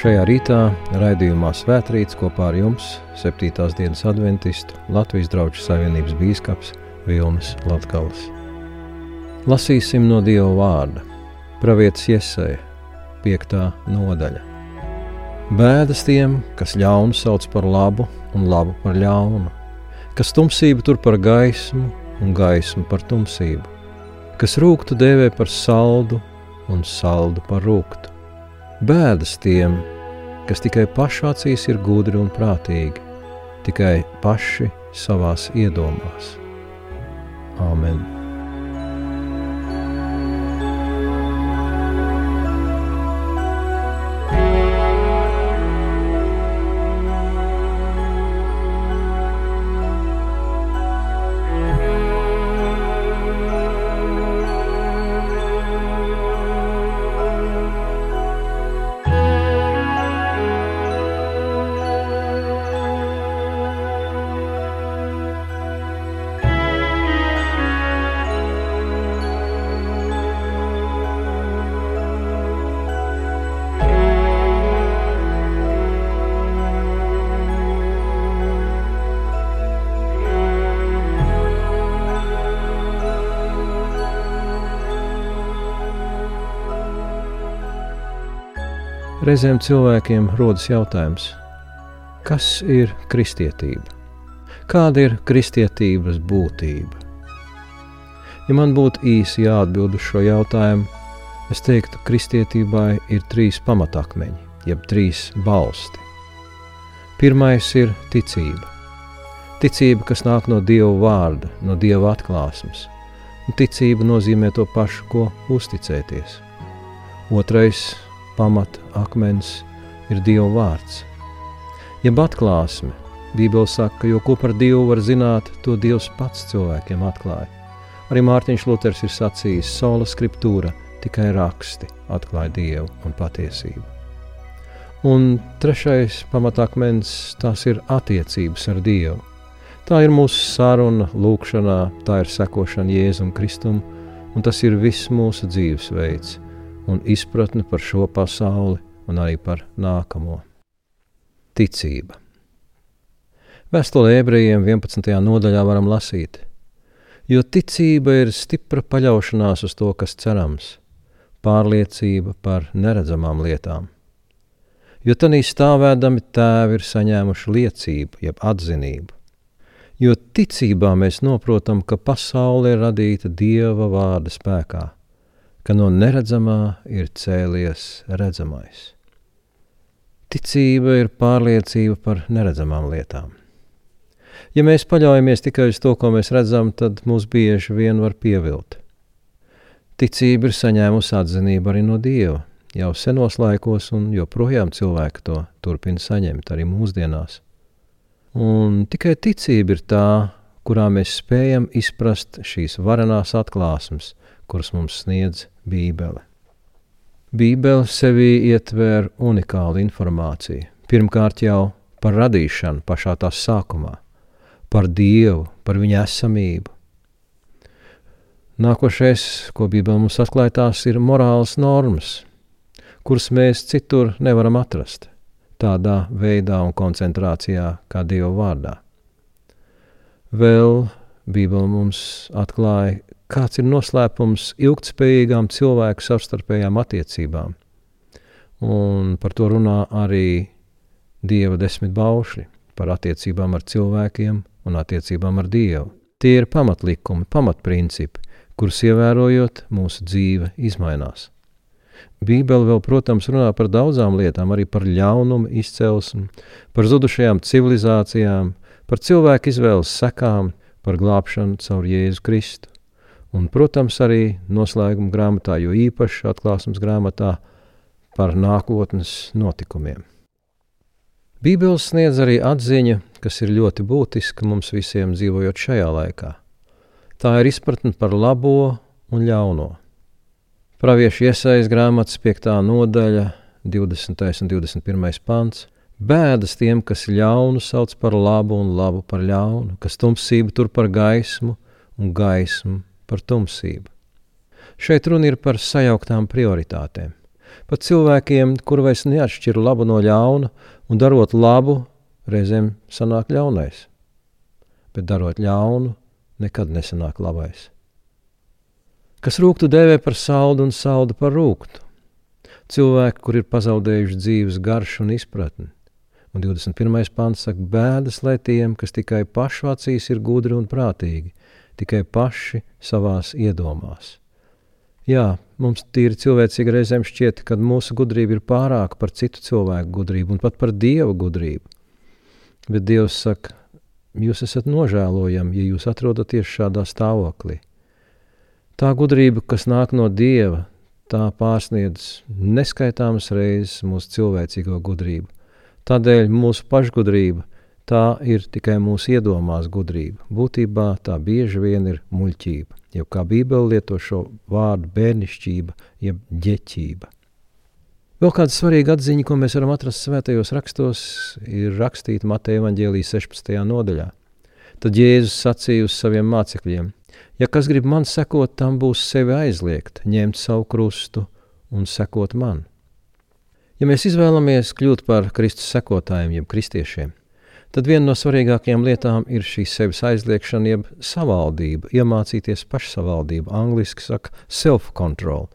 Šajā rītā raidījumā Svētrīts kopā ar jums 7. dienas adventistu Latvijas draugu savienības bīskaps Vilnis Latgals. Lasīsim no Dieva vārda, pravietas iesēja, 5. nodaļa. Bēdas tiem, kas ļaunu sauc par labu un labu par ļaunu, kas tumsību tur par gaismu un gaismu par tumsību, kas rūktu dēvē par saldu un saldu par rūktu Bēdas tiem, kas tikai pašu acīs ir gudri un prātīgi, tikai paši savās iedomās. Āmen! Reizēm cilvēkiem rodas jautājums, kas ir kristietība? Kāda ir kristietības būtība? Ja man būtu īsi jāatbild uz šo jautājumu, es teiktu, ka kristietībai ir trīs pamatakmeņi, jeb trīs balsti. Pirmais ir ticība. Ticība, kas nāk no Dieva vārda, no Dieva atklāsmes. Un ticība nozīmē to pašu, ko uzticēties. Otrais pamata akmens ir Dieva vārds. Jeb atklāsme, Bībele saka, jo ko par Dievu var zināt, to Dievs pats cilvēkiem atklāja. Arī Mārtiņš Luters ir sacījis, sola skriptūra, tikai raksti atklāja Dievu un patiesību. Un trešais pamatakmens tās ir attiecības ar Dievu. Tā ir mūsu saruna, lūkšanā, tā ir sekošana Jēzum Kristum, un tas ir viss mūsu dzīvesveids – un izpratni par šo pasauli un arī par nākamo. Ticība. Vēstulē ebrejiem 11. nodaļā varam lasīt, jo ticība ir stipra paļaušanās uz to, kas cerams, pārliecība par neredzamām lietām. Jo tanī stāvēdami tēvi ir saņēmuši liecību, jeb atzinību. Jo ticībā mēs noprotam, ka pasaule ir radīta Dieva vārda spēkā – ka no neredzamā ir cēlies redzamais. Ticība ir pārliecība par neredzamām lietām. Ja mēs paļaujamies tikai uz to, ko mēs redzam, tad mūs bieži vien var pievilt. Ticība ir saņēmusi atzinību arī no Dieva jau senos laikos, un joprojām cilvēki to turpina saņemt arī mūsdienās. Un tikai ticība ir tā, kurā mēs spējam izprast šīs varenās atklāsmes, kuras mums sniedz Bībele. Bībele sevī ietver unikālu informāciju. Pirmkārt jau par radīšanu pašā tās sākumā, par Dievu, par viņa esamību. Nākošais, ko Bībele mums atklāja, tās ir morāls normas, kuras mēs citur nevaram atrast tādā veidā un koncentrācijā kā Dieva vārdā. Vēl Bībele mums atklāja, kāds ir noslēpums ilgspējīgām cilvēku savstarpējām attiecībām. Un par to runā arī Dieva desmit baušļi par attiecībām ar cilvēkiem un attiecībām ar Dievu. Tie ir pamatlikumi, pamatprincipi, kurus ievērojot, mūsu dzīve izmainās. Bībele vēl, protams, runā par daudzām lietām, arī par ļaunumu izcelsmi, par zudušajām civilizācijām, par cilvēku izvēles sekām, par glābšanu caur Jēzu Kristu un, protams, arī noslēguma grāmatā, jo īpaši atklāsmes grāmatā par nākotnes notikumiem. Bībele sniedz arī atziņa, kas ir ļoti būtiska mums visiem dzīvojot šajā laikā. Tā ir izpratne par labo un ļauno. Praviešu iesaistas grāmatas 5. nodaļa, 20. un 21. pants. Bēdas tiem, kas ļaunu sauc par labu un labu par ļaunu, kas tumsību tur par gaismu un gaismu par tumsību. Šeit runa ir par sajauktām prioritātēm. Pat cilvēkiem, kuri vairs neatšķir labu no ļauna, un darot labu, reizēm sanāk ļaunais. Bet darot ļaunu, nekad nesanāk labais. Kas rūktu dēvē par saldu un saldu par rūktu. Cilvēki, kur ir pazaudējuši dzīves garšu un izpratni. Un 21. pāns saka, bēdas lai tiem, kas tikai pašu acīs ir gudri un prātīgi, tikai paši savās iedomās. Jā, mums tīri cilvēcīgi reizēm šķiet, ka mūsu gudrība ir pārāka par citu cilvēku gudrību un pat par dieva gudrību. Bet Dievs saka, jūs esat nožēlojami, ja jūs atrodaties šādā stāvoklī. Tā gudrība, kas nāk no Dieva, tā pārsniedz neskaitāmas reizes mūsu cilvēcīgo gudrību. Tādēļ mūsu pašgudrība tā ir tikai mūsu iedomās gudrība. Būtībā tā bieži vien ir muļķība, jau kā Bībele lieto šo vārdu bērnišķība, jeb ģeķība. Vēl kāda svarīga atziņa, ko mēs varam atrast svētajos rakstos, ir rakstīta Mateja evaņģēlijas 16. nodaļā. Tad Jēzus sacīja uz saviem mācekļiem: Ja kas grib man sekot, tam būs sevi aizliegt, ņemt savu krustu un sekot man. Ja mēs izvēlamies kļūt par Kristus sekotājiem, jeb kristiešiem, tad viena no svarīgākajām lietām ir šī sevis aizliekšana, jeb savaldība, iemācīties pašsavaldību, angliski saka self-control.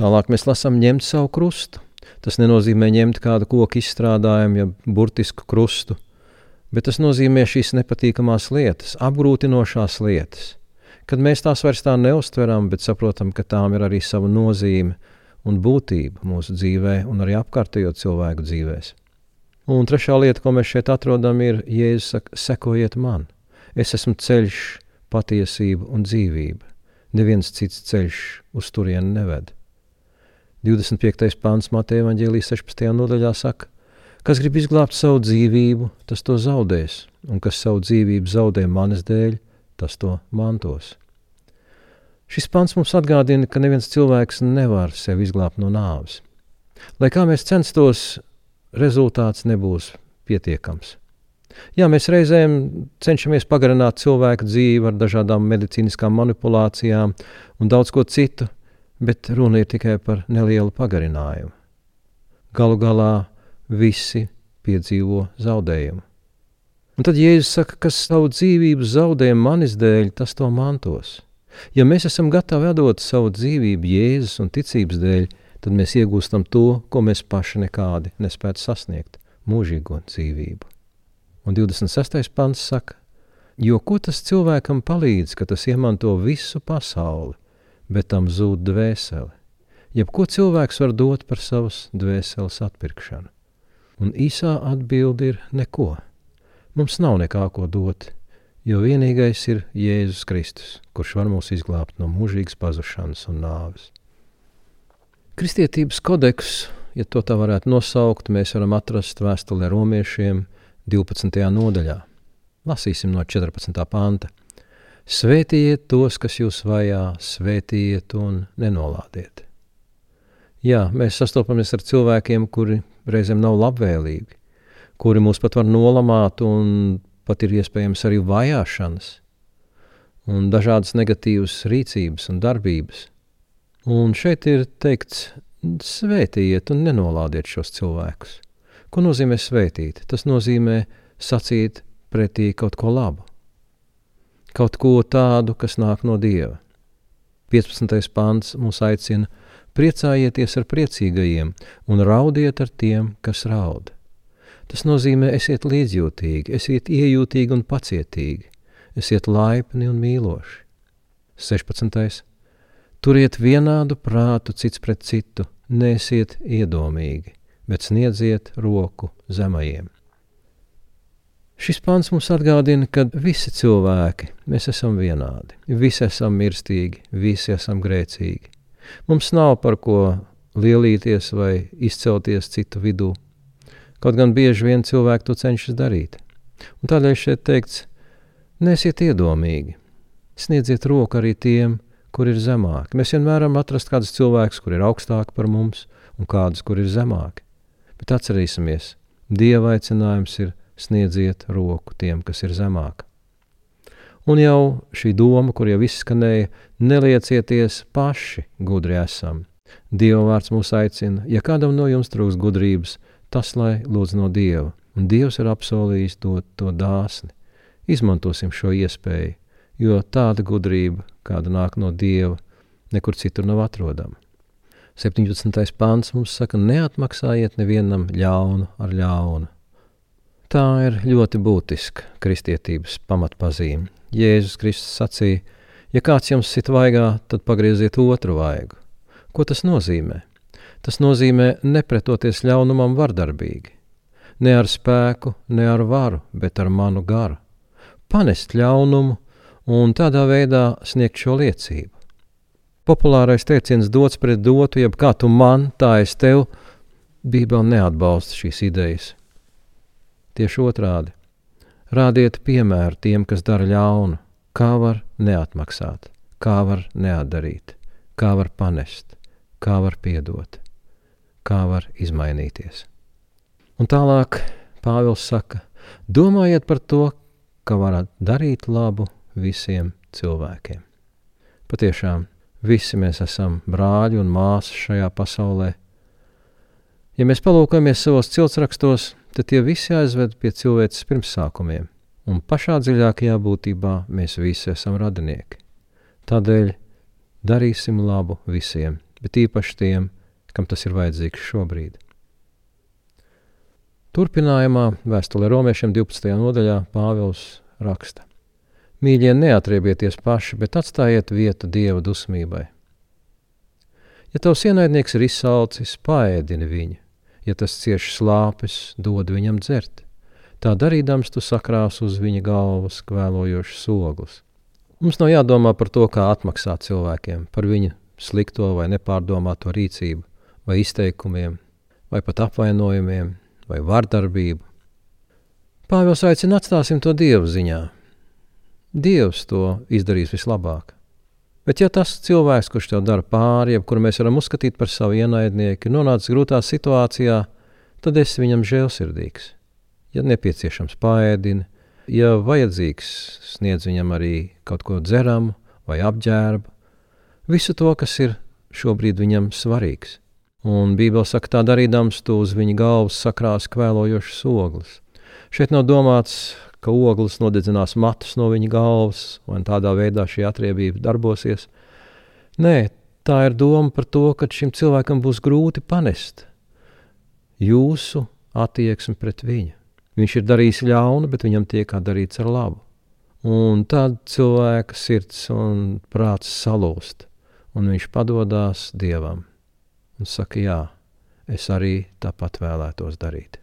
Tālāk mēs lasām ņemt savu krustu. Tas nenozīmē ņemt kādu koku izstrādājumu, jeb burtisku krustu, bet tas nozīmē šīs nepatīkamās lietas, apgrūtinošās lietas, kad mēs tās vairs tā neustveram, bet saprotam, ka tām ir arī sava nozīme un būtība mūsu dzīvē un arī apkārtējo cilvēku dzīvēs. Un trešā lieta, ko mēs šeit atrodam, ir Jēzus saka, sekojiet man. Es esmu ceļš, patiesība un dzīvība. Neviens cits ceļš uz turieni neved. 25. pāns Mateja Vāģēlijas 16. nodaļā saka, kas grib izglābt savu dzīvību, tas to zaudēs, un kas savu dzīvību zaudē manas dēļ, tas to mantos. Šis pants mums atgādina, ka neviens cilvēks nevar sevi izglābt no nāves. Lai kā mēs censtos, rezultāts nebūs pietiekams. Jā, mēs reizēm cenšamies pagarināt cilvēku dzīvi ar dažādām medicīniskām manipulācijām un daudz ko citu, bet runa ir tikai par nelielu pagarinājumu. Galu galā visi piedzīvo zaudējumu. Un tad Jēzus saka, kas savu dzīvību zaudē manis dēļ, tas to mantos. Ja mēs esam gatavi atdot savu dzīvību Jēzus un ticības dēļ, tad mēs iegūstam to, ko mēs paši nekādi nespētu sasniegt - mūžīgo dzīvību. Un 26. pants saka, jo ko tas cilvēkam palīdz, ka tas iemanto visu pasauli, bet tam zūd dvēseli? Jebko cilvēks var dot par savas dvēseles atpirkšanu. Un īsā atbilde ir neko. Mums nav nekā ko dot, jo vienīgais ir Jēzus Kristus, kurš var mūs izglābt no mūžīgas pazušanas un nāves. Kristietības kodeks, ja to tā varētu nosaukt, mēs varam atrast vēstulē romiešiem 12. nodaļā. Lasīsim no 14. panta. Svētījiet tos, kas jūs vajā, svētījiet un nenolādiet. Jā, mēs sastopamies ar cilvēkiem, kuri reizēm nav labvēlīgi, kuri mūs pat var nolamāt un pat ir iespējams arī vajāšanas un dažādas negatīvas rīcības un darbības. Un šeit ir teikts, svētījiet un nenolādiet šos cilvēkus. Ko nozīmē svētīt? Tas nozīmē sacīt pretī kaut ko labu, kaut ko tādu, kas nāk no Dieva. 15. pāns mūs aicina priecājieties ar priecīgajiem un raudiet ar tiem, kas raud. Tas nozīmē, esiet līdzjūtīgi, esiet iejūtīgi un pacietīgi, esiet laipni un mīloši. 16. Turiet vienādu prātu cits pret citu, nesiet iedomīgi, bet sniedziet roku zemajiem. Šis pāns mums atgādina, ka visi cilvēki, mēs esam vienādi, visi esam mirstīgi, visi esam grēcīgi. Mums nav par ko lielīties vai izcelties citu vidū, Kaut gan bieži vien cilvēki to cenšas darīt. Un tādēļ šeit teikts, nesiet iedomīgi, sniedziet roku arī tiem, kur ir zemāki. Mēs vienmēr varam atrast kādus cilvēkus, kur ir augstāki par mums, un kādus, kur ir zemāki. Bet atcerēsimies, Dieva aicinājums ir sniedziet roku tiem, kas ir zemāki. Un jau šī doma, kur jau izskanēja, neliecieties paši gudri esam, Dieva vārds mūs aicina, ja kādam no jums trūks gudrības, tas lai lūdz no Dieva, un Dievs ir apsolījis dot to dāsni. Izmantosim šo iespēju, jo tāda gudrība, kāda nāk no Dieva, nekur citur nav atrodama. 17. pāns mums saka, neatmaksājiet nevienam ļaunu ar ļaunu. Tā ir ļoti būtiska kristietības pamatpazīme. Jēzus Kristus sacīja, ja kāds jums sit vaigā, tad pagrieziet otru vaigu. Ko tas nozīmē? Tas nozīmē nepretoties ļaunumam vardarbīgi. Ne ar spēku, ne ar varu, bet ar manu garu. Panest ļaunumu un tādā veidā sniegt šo liecību. Populārais teiciens dots pret dotu, jeb kā tu man, tā es tev, Bībele neatbalsta šīs idejas. Tieši otrādi - rādiet piemēru tiem, kas dara ļaunu, kā var neatmaksāt, kā var neatdarīt, kā var panest, kā var piedot, kā var izmainīties. Un tālāk Pāvils saka, domājiet par to, ka varat darīt labu visiem cilvēkiem. Patiešām, visi mēs esam brāļi un māsas šajā pasaulē. Ja mēs palūkojamies savos ciltsrakstos, tad tie visi aizved pie cilvēces pirmsākumiem, un pašā dziļākajā būtībā mēs visi esam radinieki. Tādēļ darīsim labu visiem, bet īpaši tiem, kam tas ir vajadzīgs šobrīd. Turpinājumā vēstulē romiešiem 12. nodaļā Pāvils raksta: Mīļie, neatriebieties paši, bet atstājiet vietu dieva dusmībai. Ja tavs ienaidnieks ir izsalcis, paēdini viņu, ja tas cieši slāpes, dod viņam dzert. Tā darīdams, tu sakrās uz viņa galvas kvēlojošus oglus. Mums nav jādomā par to, kā atmaksāt cilvēkiem par viņu slikto vai nepārdomāto rīcību, vai izteikumiem, vai pat apvainojumiem, vai vardarbību. Pāvils aicina atstāsim to dievu ziņā. Dievs to izdarīs vislabāk. Bet, ja tas cilvēks, kurš tev dara pāri, jeb kuru mēs varam uzskatīt par savu ienaidnieku, ir nonācis grūtā situācijā, tad esi viņam žēlsirdīgs. Ja nepieciešams, pāēdini, ja vajadzīgs, sniedz viņam arī kaut ko dzeramu vai apģērbu, visu to, kas ir šobrīd viņam svarīgs. Un Bībele saka, tā darīdams, tu uz viņa galvas sakrās kvēlojošas ogles. Šeit nav domāts, ka ogles nodedzinās matus no viņa galvas, un tādā veidā šī atriebība darbosies. Nē, tā ir doma par to, ka šim cilvēkam būs grūti panest jūsu attieksmi pret viņu. Viņš ir darījis ļaunu, bet viņam tiek darīts ar labu. Un tad cilvēka sirds un prāts salūst, un viņš padodas dievam un saka, jā, es arī tāpat vēlētos darīt.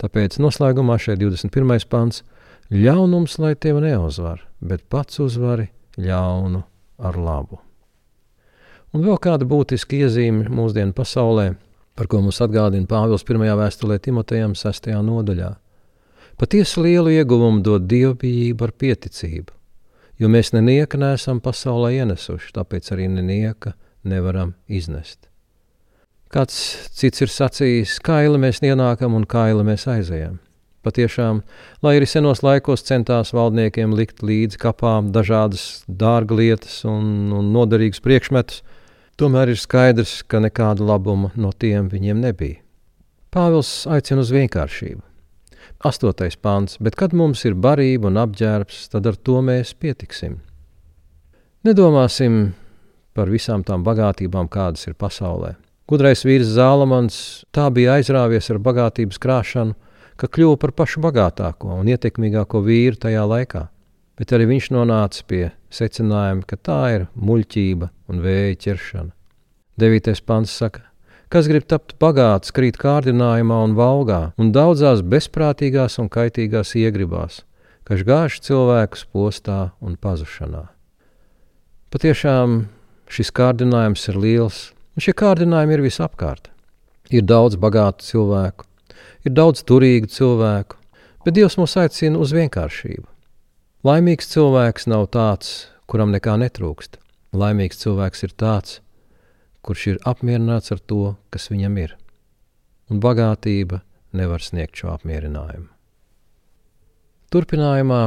Tāpēc noslēgumā šeit 21. pants - ļaunums, lai tevi neuzvar, bet pats uzvari ļaunu ar labu. Un vēl kāda būtiska iezīme mūsdienu pasaulē, par ko mums atgādina Pāvils 1. vēstulē Timotejam 6. nodaļā. Patiesi lielu ieguvumu dod dievbijība ar pieticību, jo mēs nenieka neesam pasaulē ienesuši, tāpēc arī nenieka nevaram iznest. Kāds cits ir sacījis, kaili mēs ienākam un kaili mēs aizejam. Patiešām, lai arī senos laikos centās valdniekiem likt līdzi kapām dažādas dārglietas un, un noderīgas priekšmetus, tomēr ir skaidrs, ka nekāda labuma no tiem viņiem nebija. Pāvils aicina uz vienkāršību. Astotais pāns, bet kad mums ir barība un apģērbs, tad ar to mēs pietiksim. Nedomāsim par visām tām bagātībām, kādas ir pasaulē. Gudrais vīrs Zālamans tā bija aizrāvies ar bagātības krāšanu, ka kļuva par pašu bagātāko un ietekmīgāko vīru tajā laikā. Bet arī viņš nonāca pie secinājuma, ka tā ir muļķība un vēja ķeršana. Devītais pants saka, kas grib tapt bagāts, krīt kārdinājumā un valgā, un daudzās bezprātīgās un kaitīgās iegribās, kas gāž cilvēkus postā un pazušanā. Patiešām šis kārdinājums ir liels, Un šie kārdinājumi ir visapkārt. Ir daudz bagātu cilvēku, ir daudz turīgu cilvēku, bet Dievs mūs aicina uz vienkāršību. Laimīgs cilvēks nav tāds, kuram nekā netrūkst. Laimīgs cilvēks ir tāds, kurš ir apmierināts ar to, kas viņam ir. Un bagātība nevar sniegt šo apmierinājumu. Turpinājumā,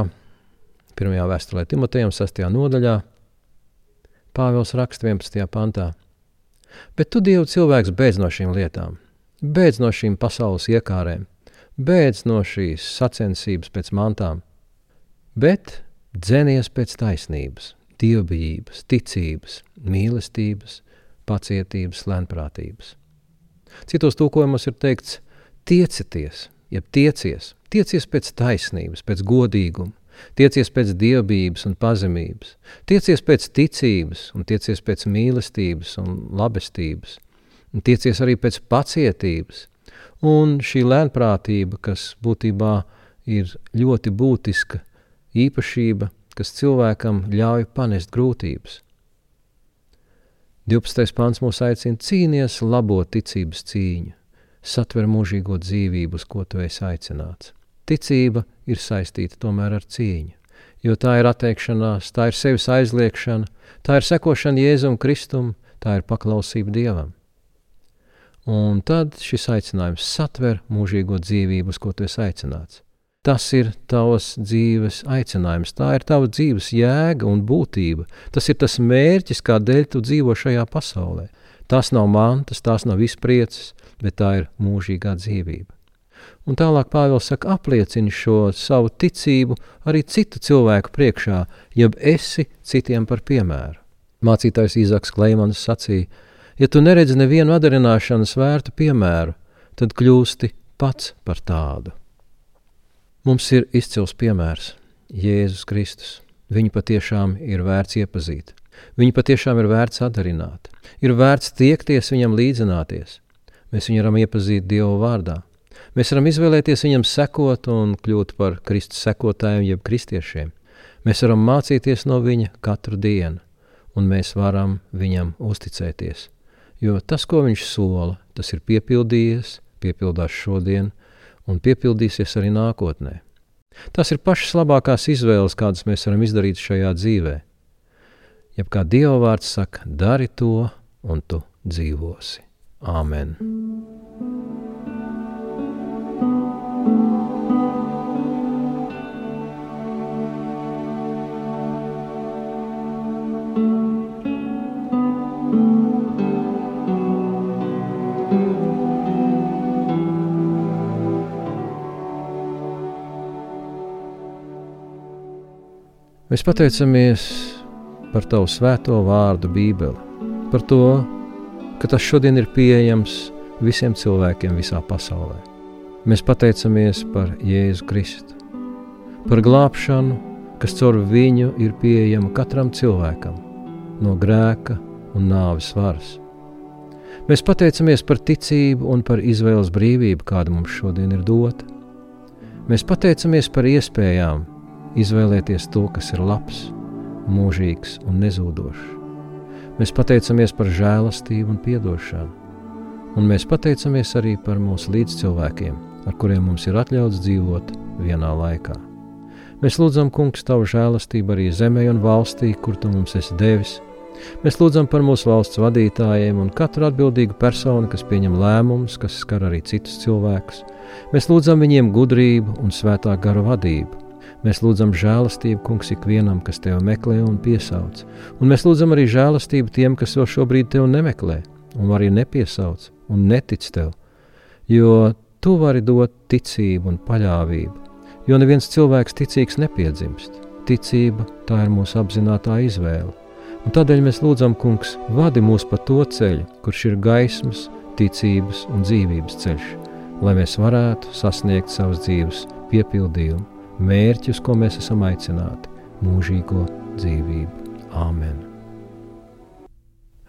pirmajā vēstulē Timotejam, 6. nodaļā, Pāvils raksta 11. pantā. Bet tu, Dievu, cilvēks beidz no šīm lietām, beidz no šīm pasaules iekārēm, beidz no šīs sacensības pēc mantām, bet dzenies pēc taisnības, dievbijības, ticības, mīlestības, pacietības, lēnprātības. Citos tūkojumos ir teikts, tiecieties, jeb tiecies, tiecies pēc taisnības, pēc godīguma, tiecies pēc dievbijības un pazemības, tiecies pēc ticības un tiecies pēc mīlestības un labestības, un tiecies arī pēc pacietības, un šī lēnprātība, kas būtībā ir ļoti būtiska īpašība, kas cilvēkam ļauj panest grūtības. 12. pāns mūs aicina cīnīties labo ticības cīņu, satver mūžīgo dzīvību, uz ko tu esi aicināts. Ticība ir saistīta tomēr ar cīņu, jo tā ir atteikšanās, tā ir sevis aizliekšana, tā ir sekošana Jēzum Kristum, tā ir paklausība Dievam. Un tad šis aicinājums satver mūžīgo dzīvību, uz ko tu esi aicināts. Tas ir tavs dzīves aicinājums, tā ir tava dzīves jēga un būtība. Tas ir tas mērķis, kādēļ tu dzīvo šajā pasaulē. Tas nav mantas, tās nav izprieces, bet tā ir mūžīgā dzīvība. Un tālāk Pāvils saka, apliecini šo savu ticību arī citu cilvēku priekšā, jeb esi citiem par piemēru. Mācītājs Īzaks Kleimans sacīja, ja tu neredzi nevienu atdarināšanas vērtu piemēru, tad kļūsti pats par tādu. Mums ir izcils piemērs - Jēzus Kristus. Viņu patiešām ir vērts iepazīt. Viņu patiešām ir vērts atdarināt. Ir vērts tiekties viņam līdzināties. Mēs viņu varam iepazīt Dieva vārdā. Mēs varam izvēlēties viņam sekot un kļūt par Kristus sekotājiem, jeb kristiešiem. Mēs varam mācīties no viņa katru dienu, un mēs varam viņam uzticēties. Jo tas, ko viņš sola, tas ir piepildījies, piepildās šodien, un piepildīsies arī nākotnē. Tas ir pašas labākās izvēles, kādas mēs varam izdarīt šajā dzīvē. Jeb kā Dieva vārds saka, dari to, un tu dzīvosi. Āmen! Mēs pateicamies par Tavu svēto vārdu, Bībeli, par to, ka tas šodien ir pieejams visiem cilvēkiem visā pasaulē. Mēs pateicamies par Jēzu Kristu, par glābšanu, kas caur viņu ir pieejama katram cilvēkam no grēka un nāves varas. Mēs pateicamies par ticību un par izvēles brīvību, kāda mums šodien ir dota. Mēs pateicamies par iespējām, izvēlēties to, kas ir labs, mūžīgs un nezūdošs. Mēs pateicamies par žēlastību un atdošanu, un mēs pateicamies arī par mūsu līdzcilvēkiem, ar kuriem mums ir atļauts dzīvot vienā laikā. Mēs lūdzam, Kungs, Tavu žēlastību arī zemē un valstī, kur Tu mums esi devis. Mēs lūdzam par mūsu valsts vadītājiem un katru atbildīgu personu, kas pieņem lēmumus, kas skar arī citus cilvēkus. Mēs lūdzam viņiem gudrību un svētā gara vadību Mēs lūdzam žēlastību, kungs, ikvienam, kas tevi meklē un piesauc. Un mēs lūdzam arī žēlastību tiem, kas vēl šobrīd tevi nemeklē, un arī nepiesauc un netic tev. Jo tu vari dot ticību un paļāvību, jo neviens cilvēks ticīgs nepiedzimst. Ticība tā ir mūsu apzināta izvēle. Un tādēļ mēs lūdzam, Kungs, vadi mūs pa to ceļu, kurš ir gaismas, ticības un dzīvības ceļš, lai mēs varētu sasniegt savas dzīves piepildījumu mērķus, ko mēs esam aicināti - mūžīgo dzīvību. Āmen!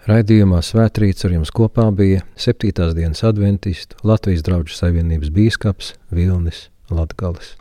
Raidījumā Svētrīts ar jums kopā bija 7. dienas adventistu Latvijas draugu savienības bīskaps Vilnis Latgales.